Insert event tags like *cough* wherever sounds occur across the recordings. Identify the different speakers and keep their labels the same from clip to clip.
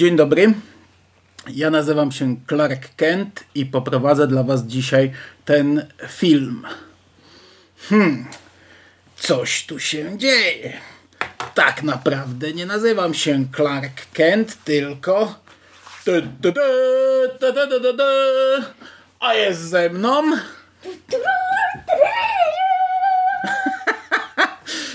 Speaker 1: Dzień dobry. Ja nazywam się Clark Kent i poprowadzę dla Was dzisiaj ten film. Hmm, coś tu się dzieje. Tak naprawdę nie nazywam się Clark Kent, tylko. A jest ze mną. *laughs*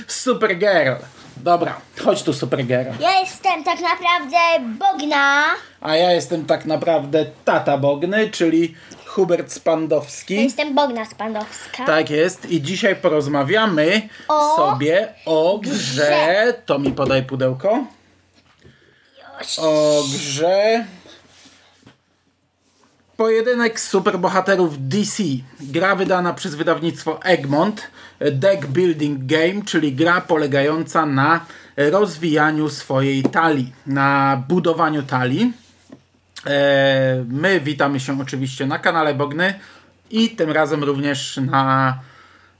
Speaker 1: Supergirl. Dobra, chodź tu Supergirl.
Speaker 2: Ja jestem tak naprawdę Bogna.
Speaker 1: A ja jestem tak naprawdę tata Bogny, czyli Hubert
Speaker 2: Ja
Speaker 1: Spandowski.
Speaker 2: jestem Bogna Spandowska.
Speaker 1: Tak jest i dzisiaj porozmawiamy
Speaker 2: O
Speaker 1: sobie o grze. To mi podaj pudełko. O grze. Pojedynek superbohaterów DC. Gra wydana przez wydawnictwo Egmont. Deck Building Game, czyli gra polegająca na rozwijaniu swojej talii, na budowaniu talii. E, My witamy się oczywiście na kanale Bogny i tym razem również na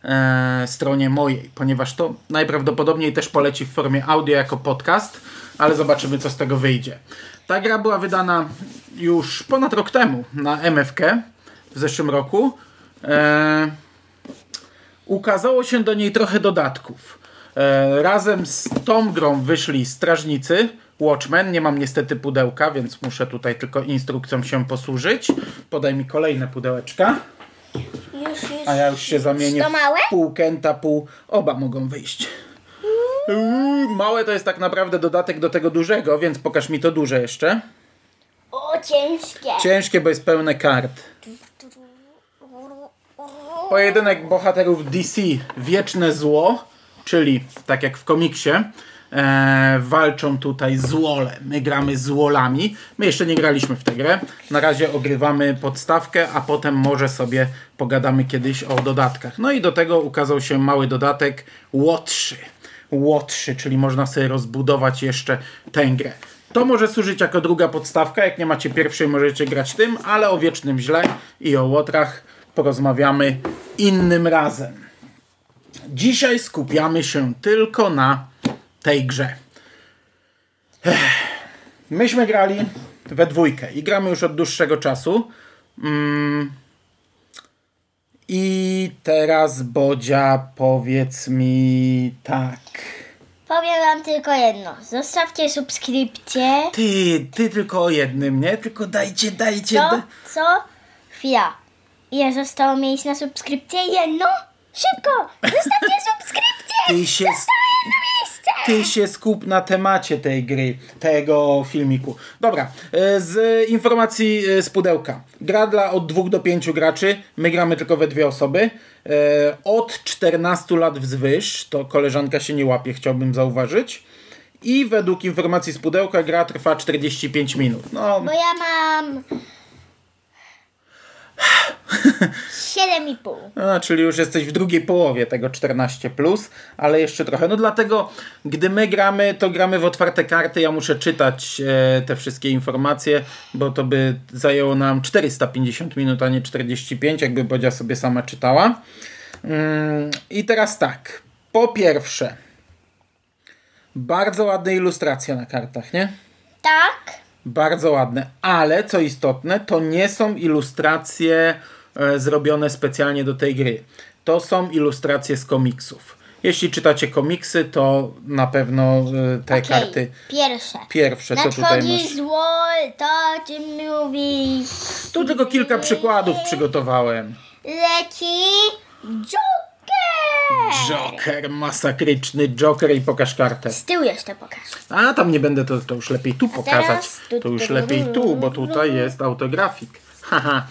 Speaker 1: e, stronie mojej, ponieważ to najprawdopodobniej też poleci w formie audio jako podcast, ale zobaczymy co z tego wyjdzie. Ta gra była wydana już ponad rok temu na MFK w zeszłym roku. E, ukazało się do niej trochę dodatków. E, razem z tą grą wyszli Strażnicy, Watchmen. Nie mam niestety pudełka, więc muszę tutaj tylko instrukcją się posłużyć. Podaj mi kolejne pudełeczka,
Speaker 2: Już, już.
Speaker 1: a ja już się zamienię
Speaker 2: To małe?
Speaker 1: pół Kenta, pół... Oba mogą wyjść. Uuu, małe to jest tak naprawdę dodatek do tego dużego, więc pokaż mi to duże jeszcze.
Speaker 2: O, ciężkie.
Speaker 1: Ciężkie, bo jest pełne kart. Pojedynek bohaterów DC Wieczne Zło, czyli tak jak w komiksie, e, walczą tutaj złole. My gramy złolami. My jeszcze nie graliśmy w tę grę. Na razie ogrywamy podstawkę, a potem może sobie pogadamy kiedyś o dodatkach. No i do tego ukazał się mały dodatek Łotrzy. Łotrzy, czyli można sobie rozbudować jeszcze tę grę. To może służyć jako druga podstawka. Jak nie macie pierwszej, możecie grać tym, ale o wiecznym źle i o łotrach porozmawiamy innym razem. Dzisiaj skupiamy się tylko na tej grze. Ech. Myśmy grali we dwójkę i gramy już od dłuższego czasu. Mm. I teraz Bodzia, powiedz mi tak.
Speaker 2: Powiem wam tylko jedno. Zostawcie subskrypcję.
Speaker 1: Ty, ty tylko o jednym, nie? Tylko dajcie, dajcie.
Speaker 2: Co?
Speaker 1: Da...
Speaker 2: Co? Chwila. Ile zostało miejsc na subskrypcję? Jedno? Szybko! Zostawcie *laughs* subskrypcję!
Speaker 1: Ty się,
Speaker 2: Miejsce!
Speaker 1: Ty się skup na temacie tej gry, tego filmiku. Dobra, e, z informacji e, z pudełka. Gra dla od 2 do 5 graczy. My gramy tylko we dwie osoby. E, Od 14 lat wzwyż, to koleżanka się nie łapie, chciałbym zauważyć. I według informacji z pudełka gra trwa 45 minut. No,
Speaker 2: Bo ja mam... 7,5.
Speaker 1: A, *laughs* czyli już jesteś w drugiej połowie tego 14, ale jeszcze trochę. No dlatego, gdy my gramy, to gramy w otwarte karty. Ja muszę czytać e, te wszystkie informacje, bo to by zajęło nam 450 minut, a nie 45, jakby Bodzia sobie sama czytała. Mm, I teraz tak. Po pierwsze, bardzo ładne ilustracje na kartach, nie?
Speaker 2: Tak?
Speaker 1: Bardzo ładne, ale co istotne, to nie są ilustracje zrobione specjalnie do tej gry. To są ilustracje z komiksów. Jeśli czytacie komiksy, to na pewno e, te
Speaker 2: Okej,
Speaker 1: karty
Speaker 2: Pierwsze.
Speaker 1: pierwsze, co tutaj masz.
Speaker 2: zło, to o czym mówisz.
Speaker 1: Tu tylko kilka przykładów przygotowałem.
Speaker 2: Leci Joker!
Speaker 1: Joker, masakryczny Joker i pokaż kartę.
Speaker 2: Z tyłu jeszcze pokaż.
Speaker 1: A tam nie będę, to, to już lepiej tu pokazać. To już lepiej tu, bo
Speaker 2: tu,
Speaker 1: tutaj jest autografik. *laughs* Haha.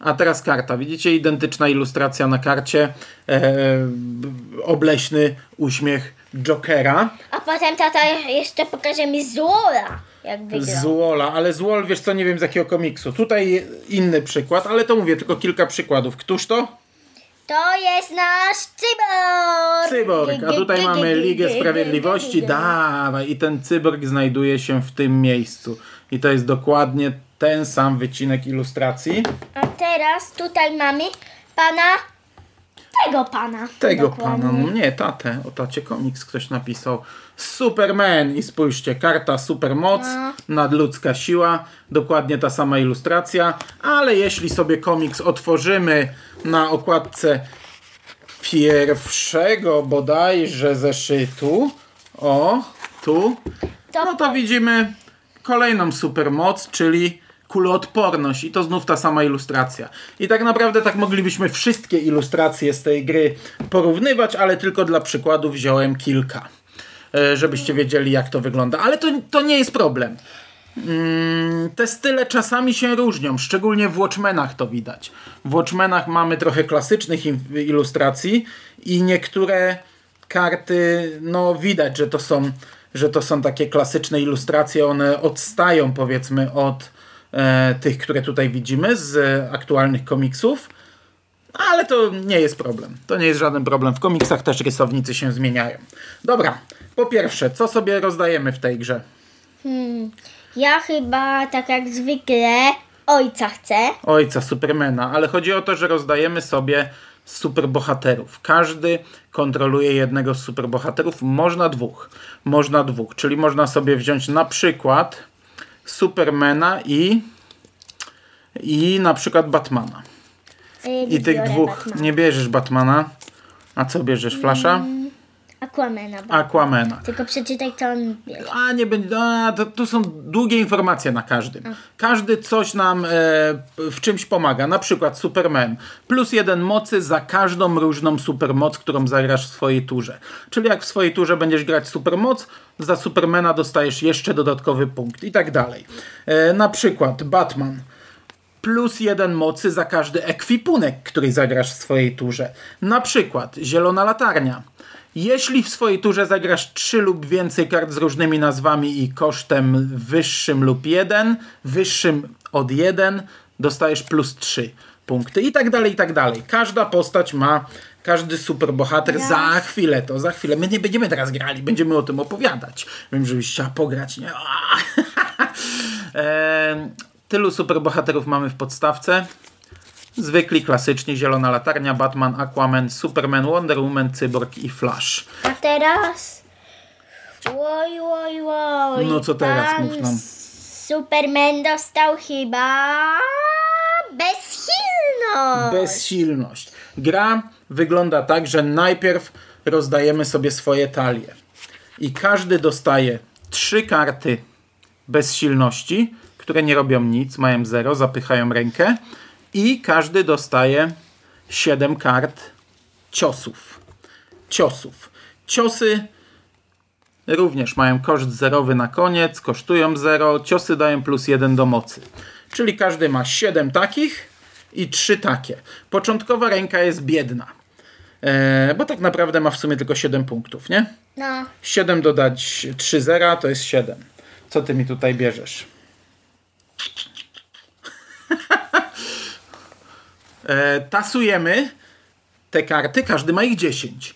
Speaker 1: A teraz karta. Widzicie identyczna ilustracja na karcie. E, obleśny uśmiech Jokera.
Speaker 2: A potem tata jeszcze pokaże mi złola. Jak.
Speaker 1: Złola, ale Złol, wiesz co, nie wiem z jakiego komiksu. Tutaj inny przykład, ale to mówię, tylko kilka przykładów. Któż to?
Speaker 2: To jest nasz cyborg!
Speaker 1: Cyborg, a tutaj mamy Ligę Sprawiedliwości. Dawaj, i ten cyborg znajduje się w tym miejscu. I to jest dokładnie ten sam wycinek ilustracji.
Speaker 2: A teraz tutaj mamy pana Tego pana.
Speaker 1: Tego
Speaker 2: dokładnie.
Speaker 1: pana, no nie, tatę, o tacie komiks ktoś napisał. Superman i spójrzcie, karta supermoc,
Speaker 2: No.
Speaker 1: nadludzka siła, dokładnie ta sama ilustracja, ale jeśli sobie komiks otworzymy na okładce pierwszego bodajże zeszytu, o, tu, no to widzimy kolejną supermoc, czyli kuloodporność i to znów ta sama ilustracja. I tak naprawdę tak moglibyśmy wszystkie ilustracje z tej gry porównywać, ale tylko dla przykładu wziąłem kilka, e, żebyście wiedzieli jak to wygląda. Ale to, to nie jest problem. Mm, Te style czasami się różnią, szczególnie w Watchmenach to widać. W Watchmenach mamy trochę klasycznych ilustracji i niektóre karty, no widać, że to są, że to są takie klasyczne ilustracje, one odstają powiedzmy od tych, które tutaj widzimy z e, aktualnych komiksów. Ale to nie jest problem. To nie jest żaden problem. W komiksach też rysownicy się zmieniają. Dobra, po pierwsze, co sobie rozdajemy w tej grze?
Speaker 2: Hmm. Ja chyba, tak jak zwykle, ojca chcę.
Speaker 1: ojca Supermana, ale chodzi o to, że rozdajemy sobie superbohaterów. Każdy kontroluje jednego z superbohaterów. Można dwóch. Można dwóch. Czyli można sobie wziąć na przykład Supermana i i na przykład Batmana. I tych dwóch
Speaker 2: Batmana.
Speaker 1: nie bierzesz Batmana. A co bierzesz? Flasha?
Speaker 2: Aquamana. bo-
Speaker 1: Aquamana.
Speaker 2: Tylko przeczytaj, on bierze.
Speaker 1: A nie będzie. A, to, to są długie informacje na każdym. Każdy coś nam e, w czymś pomaga. Na przykład Superman. Plus jeden mocy za każdą różną supermoc, którą zagrasz w swojej turze. Czyli jak w swojej turze będziesz grać supermoc, za Supermana dostajesz jeszcze dodatkowy punkt i tak dalej. E, na przykład Batman plus jeden mocy za każdy ekwipunek, który zagrasz w swojej turze. Na przykład zielona latarnia. Jeśli w swojej turze zagrasz 3 lub więcej kart z różnymi nazwami i kosztem wyższym lub 1, wyższym od 1, dostajesz plus 3 punkty i tak dalej, i tak dalej. Każda postać ma, każdy superbohater za chwilę to, za chwilę. My nie będziemy teraz grali, będziemy o tym opowiadać. Wiem, żebyś chciała pograć, nie? *laughs* Eee, tylu superbohaterów mamy w podstawce. Zwykli, klasyczni, Zielona Latarnia, Batman, Aquaman, Superman, Wonder Woman, Cyborg i Flash.
Speaker 2: A teraz... Oj, oj, oj.
Speaker 1: No co teraz,
Speaker 2: Pan
Speaker 1: mów nam.
Speaker 2: Superman dostał chyba... Bezsilność.
Speaker 1: Bezsilność. Gra wygląda tak, że najpierw rozdajemy sobie swoje talie. I każdy dostaje trzy karty bezsilności, które nie robią nic, mają zero, zapychają rękę. I każdy dostaje siedem kart ciosów. Ciosów. Ciosy również mają koszt zerowy na koniec, kosztują zero, ciosy dają plus jeden do mocy. Czyli każdy ma 7 takich i 3 takie. Początkowa ręka jest biedna, e, bo tak naprawdę ma w sumie tylko 7 punktów, nie?
Speaker 2: No,
Speaker 1: 7 dodać 3 zera to jest 7. Co ty mi tutaj bierzesz? e, tasujemy te karty, każdy ma ich 10.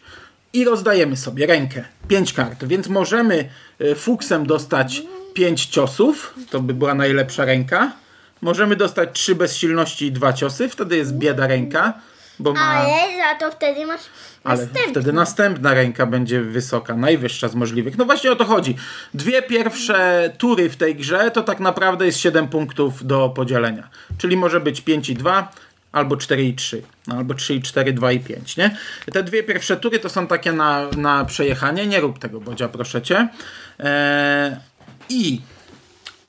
Speaker 1: I rozdajemy sobie rękę. 5 kart, więc możemy e, fuksem dostać 5 ciosów, to by była najlepsza ręka. Możemy dostać 3 bezsilności i 2 ciosy, wtedy jest bieda ręka, bo ma...
Speaker 2: ale za to wtedy masz
Speaker 1: Ale
Speaker 2: następny.
Speaker 1: wtedy następna ręka będzie wysoka, najwyższa z możliwych. No właśnie o to chodzi. Dwie pierwsze tury w tej grze to tak naprawdę jest 7 punktów do podzielenia. Czyli może być 5 i 2, albo 4 i 3, no, albo 3 i 4, 2 i 5, nie? Te dwie pierwsze tury to są takie na, na przejechanie. Nie rób tego, Bodzia, proszę cię. Eee, I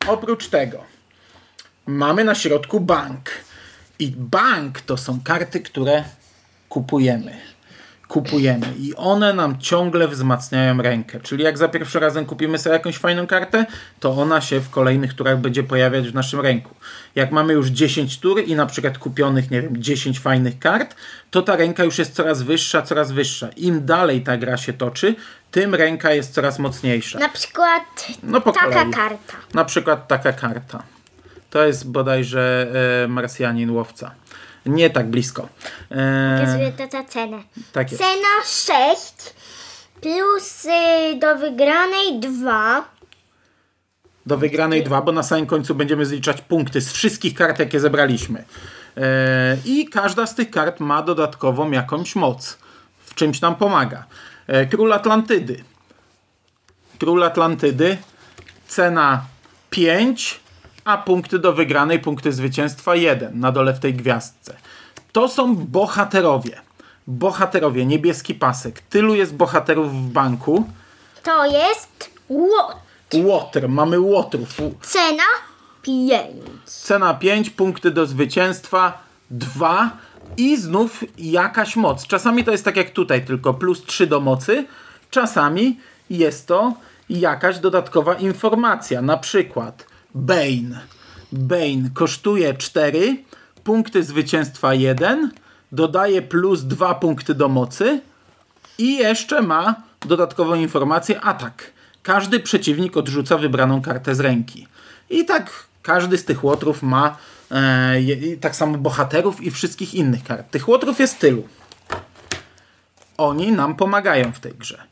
Speaker 1: oprócz tego mamy na środku bank. I bank to są karty, które kupujemy. Kupujemy i one nam ciągle wzmacniają rękę. Czyli jak za pierwszym razem kupimy sobie jakąś fajną kartę, to ona się w kolejnych turach będzie pojawiać w naszym ręku. Jak mamy już 10 tur i na przykład kupionych, nie wiem, 10 fajnych kart, to ta ręka już jest coraz wyższa, coraz wyższa. Im dalej ta gra się toczy, tym ręka jest coraz mocniejsza.
Speaker 2: Na przykład
Speaker 1: No
Speaker 2: taka
Speaker 1: kolei.
Speaker 2: karta.
Speaker 1: Na przykład taka karta. To jest bodajże e, Marsjanin łowca. Nie tak blisko.
Speaker 2: Pokazuje to za cenę.
Speaker 1: tak jest.
Speaker 2: Cena 6 plus do wygranej 2.
Speaker 1: Do wygranej dwa, bo na samym końcu będziemy zliczać punkty z wszystkich kart, jakie zebraliśmy. E, I każda z tych kart ma dodatkową jakąś moc. W czymś nam pomaga. E, Król Atlantydy. Król Atlantydy. Cena 5, a punkty do wygranej, punkty zwycięstwa 1 na dole w tej gwiazdce. To są bohaterowie. Bohaterowie, niebieski pasek. Tylu jest bohaterów w banku.
Speaker 2: To jest łot.
Speaker 1: Łotr, mamy łotrów.
Speaker 2: Cena 5.
Speaker 1: Cena 5, punkty do zwycięstwa 2 i znów jakaś moc. Czasami to jest tak jak tutaj, tylko plus 3 do mocy. Czasami jest to jakaś dodatkowa informacja. Na przykład Bane. Bane kosztuje 4, punkty zwycięstwa 1, dodaje plus 2 punkty do mocy i jeszcze ma dodatkową informację atak. Każdy przeciwnik odrzuca wybraną kartę z ręki. I tak każdy z tych łotrów ma e, tak samo bohaterów i wszystkich innych kart. Tych łotrów jest tylu. Oni nam pomagają w tej grze.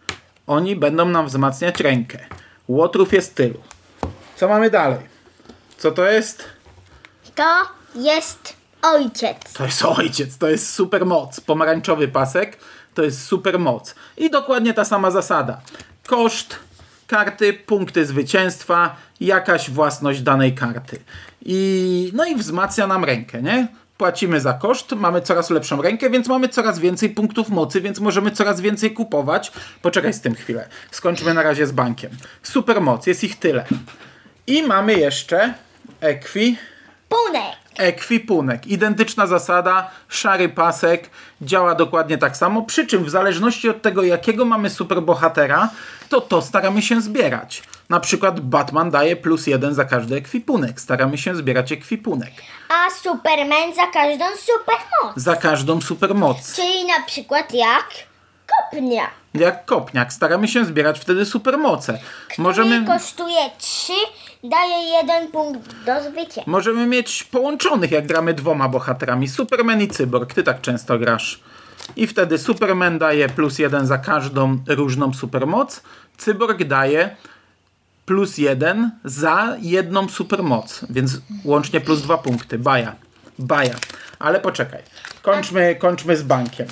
Speaker 1: Oni będą nam wzmacniać rękę. Łotrów jest tylu. Co mamy dalej? Co to jest?
Speaker 2: To jest ojciec.
Speaker 1: To jest ojciec, to jest super moc. Pomarańczowy pasek to jest super moc. I dokładnie ta sama zasada. Koszt karty, punkty zwycięstwa, jakaś własność danej karty. I, no i wzmacnia nam rękę, nie? Płacimy za koszt, mamy coraz lepszą rękę, więc mamy coraz więcej punktów mocy, więc możemy coraz więcej kupować. Poczekaj z tym chwilę. Skończmy na razie z bankiem. Super moc, jest ich tyle. I mamy jeszcze ekwi.
Speaker 2: Punek.
Speaker 1: Ekwipunek. Identyczna zasada, szary pasek, działa dokładnie tak samo. Przy czym w zależności od tego, jakiego mamy superbohatera, to to staramy się zbierać. Na przykład Batman daje plus jeden za każdy ekwipunek. Staramy się zbierać ekwipunek.
Speaker 2: A Superman za każdą supermoc.
Speaker 1: Za każdą supermoc.
Speaker 2: Czyli na przykład jak kopnia.
Speaker 1: Jak kopniak. Staramy się zbierać wtedy supermoce.
Speaker 2: Możemy...
Speaker 1: Możemy,
Speaker 2: kosztuje 3, daje jeden punkt do zwycięstwa.
Speaker 1: możemy mieć połączonych, jak gramy dwoma bohaterami. Superman i Cyborg. Ty tak często grasz. I wtedy Superman daje plus jeden za każdą różną supermoc. Cyborg daje plus jeden za jedną supermoc. Więc łącznie plus dwa punkty. Baja. Baja. Ale poczekaj. Kończmy, kończmy z bankiem.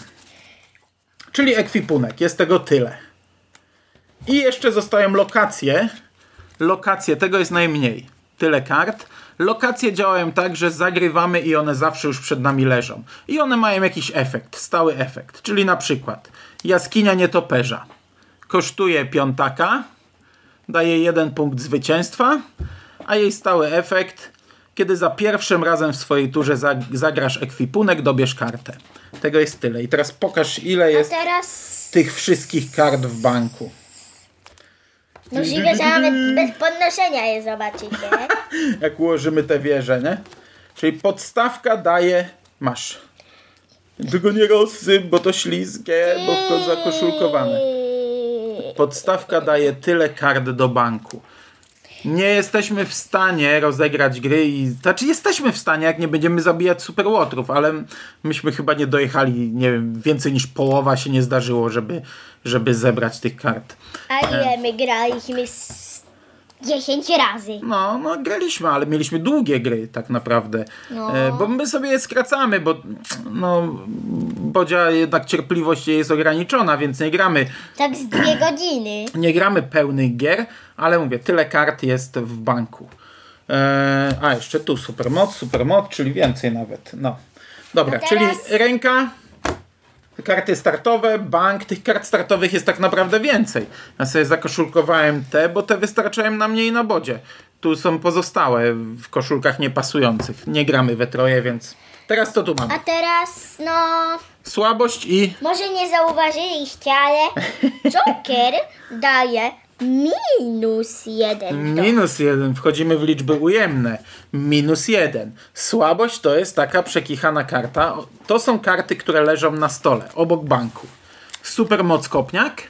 Speaker 1: Czyli ekwipunek. Jest tego tyle. I jeszcze zostają lokacje. Lokacje, tego jest najmniej. Tyle kart. Lokacje działają tak, że zagrywamy i one zawsze już przed nami leżą. I one mają jakiś efekt, stały efekt. Czyli na przykład jaskinia nietoperza. Kosztuje piątaka, daje jeden punkt zwycięstwa, a jej stały efekt, kiedy za pierwszym razem w swojej turze zag- zagrasz ekwipunek, dobierz kartę. Tego jest tyle. I teraz pokaż, ile jest
Speaker 2: teraz
Speaker 1: tych wszystkich kart w banku.
Speaker 2: możliwe, że nawet bez podnoszenia je zobaczycie. *laughs*
Speaker 1: jak ułożymy te wieże, nie? Czyli podstawka daje, masz. Tylko nie rozsyp, bo to śliskie, bo to zakoszulkowane. Podstawka daje tyle kart do banku. Nie jesteśmy w stanie rozegrać gry i... Znaczy jesteśmy w stanie, jak nie będziemy zabijać superłotrów, ale myśmy chyba nie dojechali, nie wiem, więcej niż połowa się nie zdarzyło, żeby, żeby zebrać tych kart.
Speaker 2: A ile my graliśmy z 10 razy.
Speaker 1: No, no graliśmy, ale mieliśmy długie gry tak naprawdę.
Speaker 2: No.
Speaker 1: E, bo my sobie je skracamy, bo no, Bodzia jednak cierpliwość jest ograniczona, więc nie gramy,
Speaker 2: Tak z dwie *clears throat* godziny.
Speaker 1: nie gramy pełnych gier, ale mówię, tyle kart jest w banku. E, a jeszcze tu supermoc, supermoc, czyli więcej nawet. No. Dobra,
Speaker 2: A
Speaker 1: czyli
Speaker 2: teraz-
Speaker 1: ręka, karty startowe, bank, tych kart startowych jest tak naprawdę więcej. Ja sobie zakoszulkowałem te, bo te wystarczają na mnie i na bodzie. Tu są pozostałe w koszulkach niepasujących. Nie gramy we troje, więc teraz co tu
Speaker 2: A
Speaker 1: mamy?
Speaker 2: teraz, no,
Speaker 1: Słabość i
Speaker 2: może nie zauważyliście, ale *laughs* Joker daje minus jeden. do-
Speaker 1: minus jeden. Wchodzimy w liczby ujemne. Minus jeden. Słabość to jest taka przekichana karta. To są karty, które leżą na stole, obok banku. Supermoc kopniak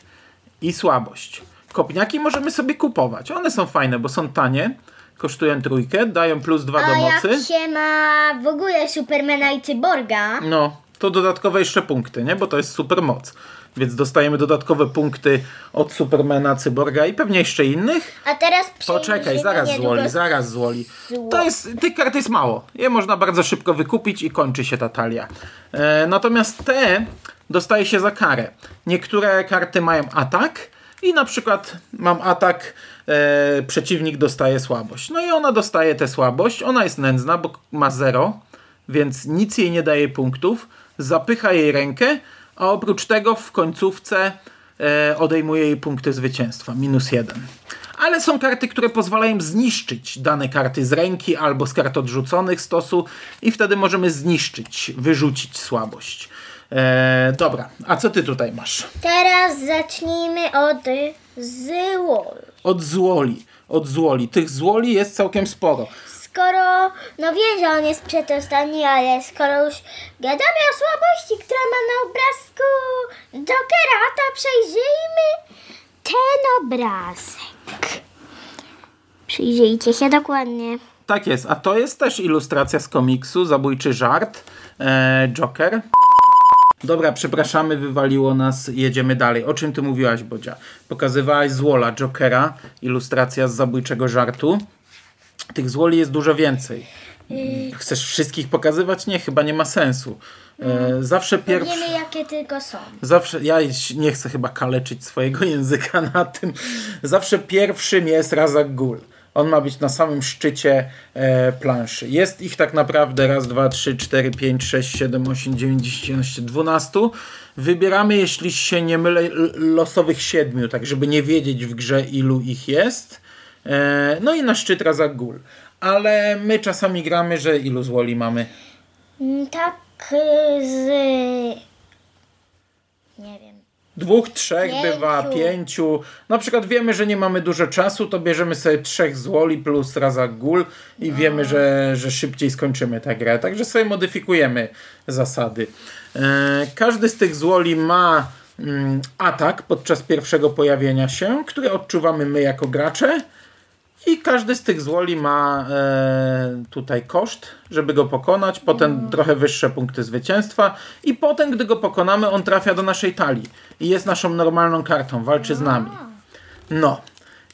Speaker 1: i słabość. Kopniaki możemy sobie kupować. One są fajne, bo są tanie. Kosztują trójkę, dają plus dwa do
Speaker 2: A jak
Speaker 1: mocy.
Speaker 2: się ma w ogóle Supermana i Cyborga,
Speaker 1: No, to dodatkowe jeszcze punkty, nie? Bo to jest super moc. Więc dostajemy dodatkowe punkty od Supermana, Cyborga i pewnie jeszcze innych.
Speaker 2: A teraz
Speaker 1: Poczekaj, zaraz złoli, zaraz złoli.
Speaker 2: zło-
Speaker 1: To jest, tych kart jest mało. Je można bardzo szybko wykupić i kończy się ta talia. E, natomiast te dostaje się za karę. Niektóre karty mają atak i na przykład mam atak, e, przeciwnik dostaje słabość. No i ona dostaje tę słabość. Ona jest nędzna, bo ma 0, więc nic jej nie daje punktów. Zapycha jej rękę, a oprócz tego w końcówce e, odejmuje jej punkty zwycięstwa. Minus 1 ale są karty, które pozwalają zniszczyć dane karty z ręki albo z kart odrzuconych stosu i wtedy możemy zniszczyć, wyrzucić słabość. Eee, dobra, a co ty tutaj masz?
Speaker 2: Teraz zacznijmy od złol.
Speaker 1: Od złoli. Od złoli. Tych złoli jest całkiem sporo.
Speaker 2: Skoro, no wiem, że on jest przedostatni, ale skoro już gadamy o słabości, która ma na obrazku Jokera, to przejrzyjmy ten obrazek. Przyjrzyjcie się dokładnie.
Speaker 1: Tak jest, a to jest też ilustracja z komiksu, zabójczy żart, eee, Joker. Dobra, przepraszamy, wywaliło nas, jedziemy dalej. O czym ty mówiłaś, Bodzia? Pokazywałaś złola Jokera, ilustracja z zabójczego żartu. Tych złoli jest dużo więcej. Chcesz wszystkich pokazywać? Nie, chyba nie ma sensu. E, zawsze pierwszy...
Speaker 2: Wiemy, jakie tylko są.
Speaker 1: Zawsze, ja nie chcę chyba kaleczyć swojego *laughs* języka na tym. Zawsze pierwszym jest Razak Gul. On ma być na samym szczycie e, planszy. Jest ich tak naprawdę raz, dwa, trzy, cztery, pięć, sześć, siedem, osiem, dziewięć, dziesięć, jedenaście, dwunastu. Wybieramy, jeśli się nie mylę, losowych siedmiu, tak żeby nie wiedzieć w grze ilu ich jest. E, no i na szczyt Razak Gul. Ale my czasami gramy, że ilu złoli mamy?
Speaker 2: Mm, Tak y, z... Nie wiem.
Speaker 1: Dwóch, trzech
Speaker 2: Pięciu.
Speaker 1: bywa, pięciu. Na przykład wiemy, że nie mamy dużo czasu, to bierzemy sobie trzech złoli plus razak gul i wiemy, że, że szybciej skończymy tę grę. Także sobie modyfikujemy zasady. E, każdy z tych złoli ma mm, atak podczas pierwszego pojawienia się, który odczuwamy my jako gracze. I każdy z tych złoli ma e, tutaj koszt, żeby go pokonać, potem trochę wyższe punkty zwycięstwa i potem, gdy go pokonamy, on trafia do naszej talii i jest naszą normalną kartą, walczy z nami. No.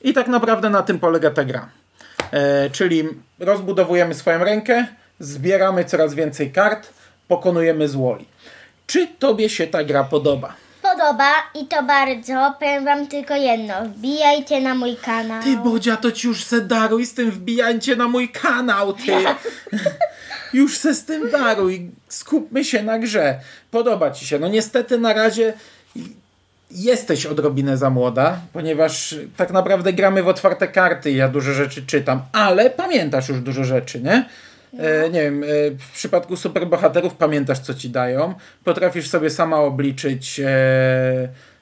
Speaker 1: I tak naprawdę na tym polega ta gra. E, czyli rozbudowujemy swoją rękę, zbieramy coraz więcej kart, pokonujemy złoli. Czy tobie się ta gra podoba?
Speaker 2: Podoba i to bardzo. Powiem wam tylko jedno. Wbijajcie na mój kanał.
Speaker 1: Ty, Bodzia, to ci już se daruj z tym wbijajcie na mój kanał, ty. *laughs* już se z tym daruj. Skupmy się na grze. Podoba ci się. No niestety na razie jesteś odrobinę za młoda, ponieważ tak naprawdę gramy w otwarte karty i ja dużo rzeczy czytam, ale pamiętasz już dużo rzeczy, nie? E, nie wiem, e, w przypadku superbohaterów pamiętasz, co ci dają. Potrafisz sobie sama obliczyć, e,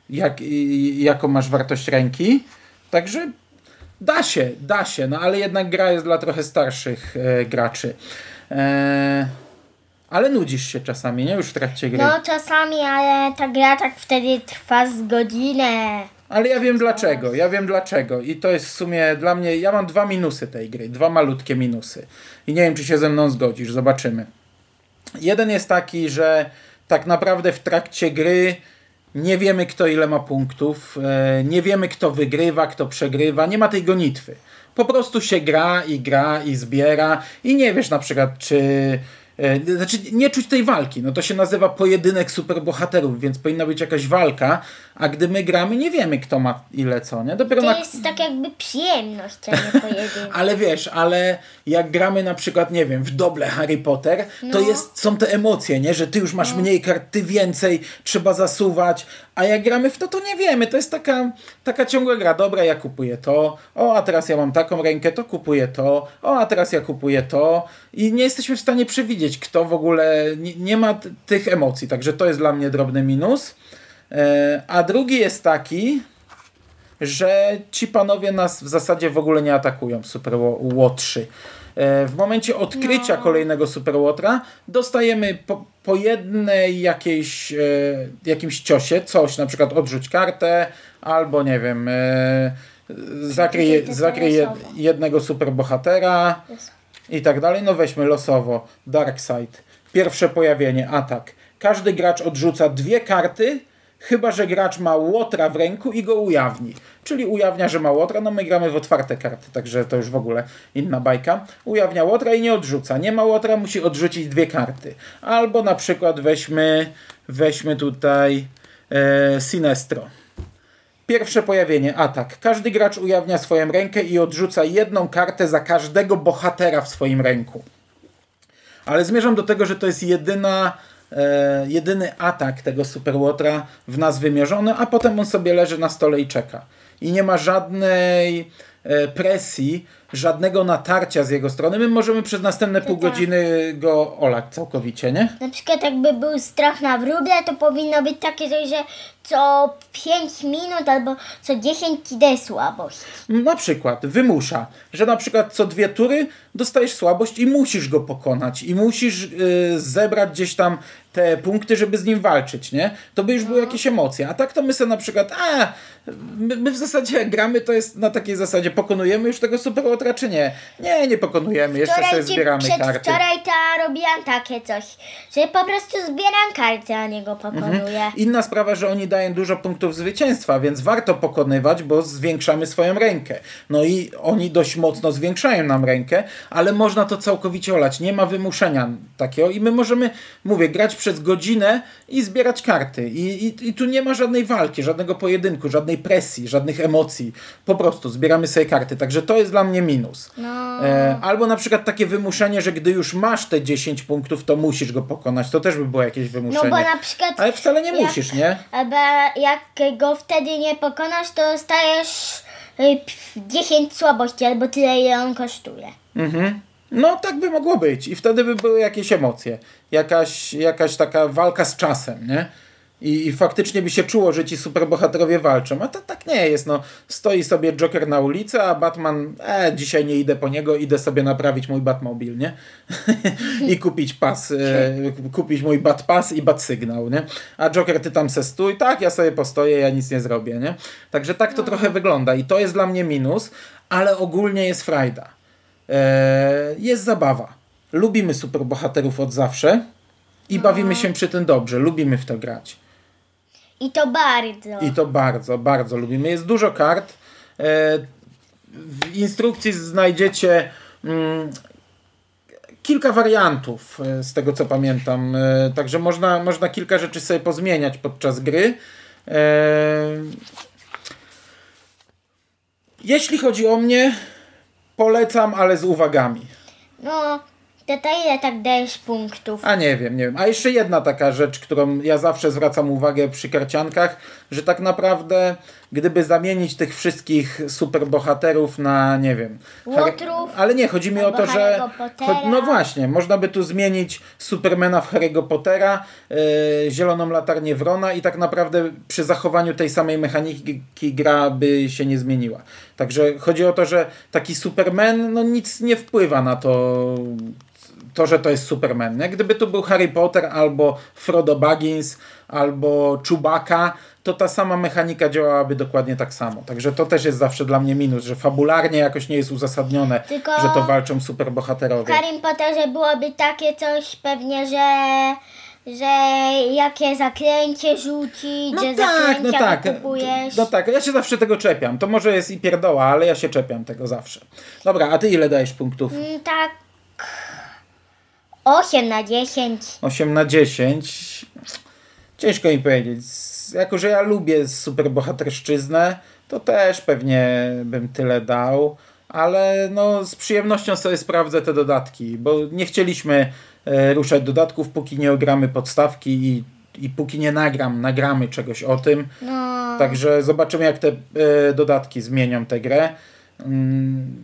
Speaker 1: jak, i- jaką masz wartość ręki. Także da się, da się, no ale jednak gra jest dla trochę starszych e, graczy. E, ale nudzisz się czasami, nie? Już w trakcie gry.
Speaker 2: No czasami, ale ta gra tak wtedy trwa z godzinę.
Speaker 1: Ale ja wiem dlaczego, ja wiem dlaczego. I to jest w sumie dla mnie, ja mam dwa minusy tej gry, dwa malutkie minusy. I nie wiem, czy się ze mną zgodzisz, zobaczymy. Jeden jest taki, że tak naprawdę w trakcie gry nie wiemy, kto ile ma punktów, e, nie wiemy, kto wygrywa, kto przegrywa, nie ma tej gonitwy. Po prostu się gra i gra i zbiera i nie wiesz na przykład, czy... e, Znaczy, nie czuć tej walki. No to się nazywa pojedynek superbohaterów, więc powinna być jakaś walka, a gdy my gramy, nie wiemy, kto ma ile co, nie? Dopiero
Speaker 2: To
Speaker 1: na...
Speaker 2: jest tak jakby przyjemność, a nie *laughs* pojedynek.
Speaker 1: Ale wiesz, ale jak gramy na przykład, nie wiem, w doble Harry Potter, to jest, są te emocje, nie? Że ty już masz mniej kart, ty więcej, trzeba zasuwać, a jak gramy w to, to nie wiemy. To jest taka, taka ciągła gra. Dobra, ja kupuję to, o, a teraz ja mam taką rękę, to kupuję to, o, a teraz ja kupuję to i nie jesteśmy w stanie przewidzieć, kto w ogóle, nie, nie ma tych emocji, także to jest dla mnie drobny minus. E, a drugi jest taki, że ci panowie nas w zasadzie w ogóle nie atakują Super Ło- Łotrzy. E, W momencie odkrycia kolejnego Super Łotra dostajemy po, po jednej jakiejś, e, jakimś ciosie coś, na przykład odrzuć kartę, albo nie wiem, zakryj, zakryj jednego superbohatera i tak dalej. No weźmy losowo. Darkseid. Pierwsze pojawienie, atak. Każdy gracz odrzuca dwie karty chyba że gracz ma łotra w ręku i go ujawni. Czyli ujawnia, że ma łotra, no my gramy w otwarte karty, także to już w ogóle inna bajka. Ujawnia łotra i nie odrzuca. Nie ma łotra, musi odrzucić dwie karty. Albo na przykład weźmy, weźmy tutaj e, Sinestro. Pierwsze pojawienie, atak. Każdy gracz ujawnia swoją rękę i odrzuca jedną kartę za każdego bohatera w swoim ręku. Ale zmierzam do tego, że to jest jedyna, e, jedyny atak tego Superłotra w nas wymierzony, a potem on sobie leży na stole i czeka. I nie ma żadnej e, presji, żadnego natarcia z jego strony. My możemy przez następne pół
Speaker 2: tak.
Speaker 1: godziny go olać całkowicie, nie?
Speaker 2: Na przykład jakby był strach na wróble, to powinno być takie coś, że co 5 minut albo co 10 ci daje słabość.
Speaker 1: Na przykład wymusza, że na przykład co dwie tury dostajesz słabość i musisz go pokonać i musisz y, zebrać gdzieś tam te punkty, żeby z nim walczyć, nie? To by już były jakieś emocje. A tak to my sobie na przykład, a my, my w zasadzie jak gramy, to jest na takiej zasadzie, pokonujemy już tego superłotra, czy nie? Nie, nie pokonujemy, jeszcze sobie
Speaker 2: Wczoraj
Speaker 1: zbieramy karty.
Speaker 2: przedwczoraj to robiłam takie coś, że po prostu zbieram karty, a nie go pokonuję.
Speaker 1: Inna sprawa, że oni dają dużo punktów zwycięstwa, więc warto pokonywać, bo zwiększamy swoją rękę. No i oni dość mocno zwiększają nam rękę, ale można to całkowicie olać. Nie ma wymuszenia takiego i my możemy, mówię, grać przez godzinę i zbierać karty. I, i, i tu nie ma żadnej walki, żadnego pojedynku, żadnej presji, żadnych emocji. Po prostu zbieramy sobie karty. Także to jest dla mnie minus.
Speaker 2: No.
Speaker 1: E, albo na przykład takie wymuszenie, że gdy już masz te 10 punktów, to musisz go pokonać. To też by było jakieś wymuszenie.
Speaker 2: No bo na przykład...
Speaker 1: Ale wcale nie musisz, nie?
Speaker 2: Albo jak go wtedy nie pokonasz, to dostajesz y, p- 10 słabości, albo tyle, ile on kosztuje.
Speaker 1: Mhm. No tak by mogło być i wtedy by były jakieś emocje, jakaś, jakaś taka walka z czasem, nie? I, I faktycznie by się czuło, że ci superbohaterowie walczą, a to tak nie jest, no. Stoi sobie Joker na ulicy, a Batman, e, dzisiaj nie idę po niego, idę sobie naprawić mój Batmobil, nie? *laughs* I kupić pas, e, kupić mój Batpass i Batsygnał, nie? A Joker, ty tam se stój, tak, ja sobie postoję, ja nic nie zrobię, nie? Także tak to trochę wygląda i to jest dla mnie minus, ale ogólnie jest frajda. E, jest zabawa. Lubimy superbohaterów od zawsze i bawimy się przy tym dobrze. Lubimy w to grać.
Speaker 2: I to bardzo.
Speaker 1: I to bardzo, bardzo lubimy. Jest dużo kart. E, w instrukcji znajdziecie mm, kilka wariantów, e, z tego co pamiętam. E, także można, można kilka rzeczy sobie pozmieniać podczas gry. Jeśli chodzi o mnie, polecam, ale z uwagami.
Speaker 2: No, to ile tak dajesz punktów?
Speaker 1: A nie wiem, nie wiem. A jeszcze jedna taka rzecz, którą ja zawsze zwracam uwagę przy karciankach, że tak naprawdę gdyby zamienić tych wszystkich superbohaterów na, nie wiem...
Speaker 2: Łotrów,
Speaker 1: ale nie, chodzi mi o to, że... No właśnie, można by tu zmienić Supermana w Harry'ego Pottera, yy, Zieloną Latarnię Wrona i tak naprawdę przy zachowaniu tej samej mechaniki gra by się nie zmieniła. Także chodzi o to, że taki Superman no nic nie wpływa na to, to, że to jest Superman. Nie? Gdyby tu był Harry Potter albo Frodo Baggins albo Chewbacca, to ta sama mechanika działałaby dokładnie tak samo. Także to też jest zawsze dla mnie minus, że fabularnie jakoś nie jest uzasadnione,
Speaker 2: Tylko-
Speaker 1: że to walczą
Speaker 2: W
Speaker 1: superbohaterowie.
Speaker 2: Harry Potterze byłoby takie coś pewnie, że że jakie zaklęcie rzucić, że zaklęcia kupujesz.
Speaker 1: No tak, ja się zawsze tego czepiam. To może jest i pierdoła, ale ja się czepiam tego zawsze. Dobra, a ty ile dajesz punktów?
Speaker 2: Mm, Tak 8 na 10.
Speaker 1: 8 na 10. Ciężko mi powiedzieć. Jako, że ja lubię superbohaterszczyznę, to też pewnie bym tyle dał. Ale no, z przyjemnością sobie sprawdzę te dodatki, bo nie chcieliśmy e, ruszać dodatków, póki nie ogramy podstawki i, i póki nie nagram, nagramy czegoś o tym.
Speaker 2: No,
Speaker 1: Także zobaczymy, jak te e, dodatki zmienią tę grę. Mm,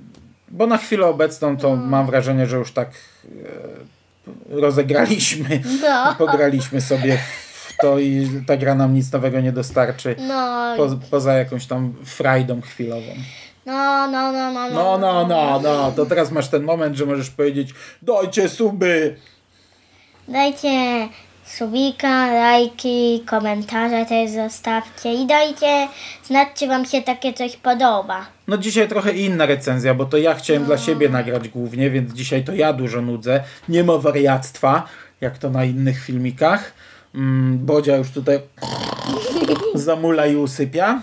Speaker 1: bo na chwilę obecną to mam wrażenie, że już tak e, rozegraliśmy,
Speaker 2: No.
Speaker 1: pograliśmy sobie w to i ta gra nam nic nowego nie dostarczy.
Speaker 2: no,
Speaker 1: Po, poza jakąś tam frajdą chwilową.
Speaker 2: no, no, no, no,
Speaker 1: No, no, no, no, to teraz masz ten moment, że możesz powiedzieć dajcie suby!
Speaker 2: Dajcie subika, lajki, komentarze też zostawcie i dajcie znać, czy wam się takie coś podoba.
Speaker 1: No dzisiaj trochę inna recenzja, bo to ja chciałem dla siebie nagrać głównie, więc dzisiaj to ja dużo nudzę. Nie ma wariactwa, jak to na innych filmikach. mm, Bodzia już tutaj *laughs* zamula i usypia.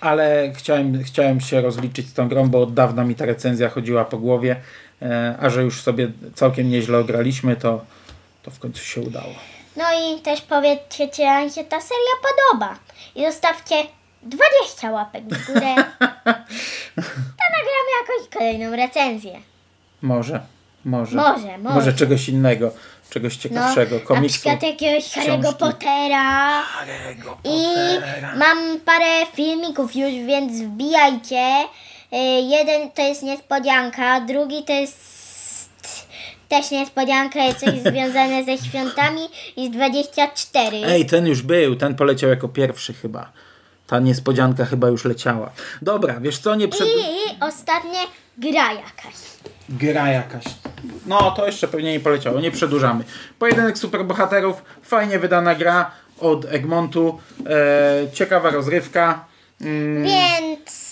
Speaker 1: Ale chciałem, chciałem się rozliczyć z tą grą, bo od dawna mi ta recenzja chodziła po głowie. E, a że już sobie całkiem nieźle ograliśmy, to, to w końcu się udało.
Speaker 2: No i też powiedzcie, czy wam się ta seria podoba. I zostawcie 20 łapek w górę. *laughs* To nagramy jakąś kolejną recenzję.
Speaker 1: Może, może.
Speaker 2: Może, może.
Speaker 1: Może czegoś innego, czegoś
Speaker 2: No,
Speaker 1: ciekawszego.
Speaker 2: na
Speaker 1: komiksu.
Speaker 2: przykład jakiegoś Harry'ego. Pottera.
Speaker 1: Harry'ego
Speaker 2: I
Speaker 1: Pottera.
Speaker 2: mam parę filmików już, więc wbijajcie. Y, Jeden to jest niespodzianka, drugi to jest też niespodzianka, jest coś *laughs* związane ze świątami i z 24.
Speaker 1: Ej, ten już był, ten poleciał jako pierwszy chyba. Ta niespodzianka chyba już leciała. Dobra, wiesz co, nie przed...
Speaker 2: I ostatnie gra jakaś.
Speaker 1: Gra jakaś. No, to jeszcze pewnie nie poleciało, nie przedłużamy. Pojedynek superbohaterów, fajnie wydana gra od Egmontu, e, ciekawa rozrywka. Mm,
Speaker 2: Więc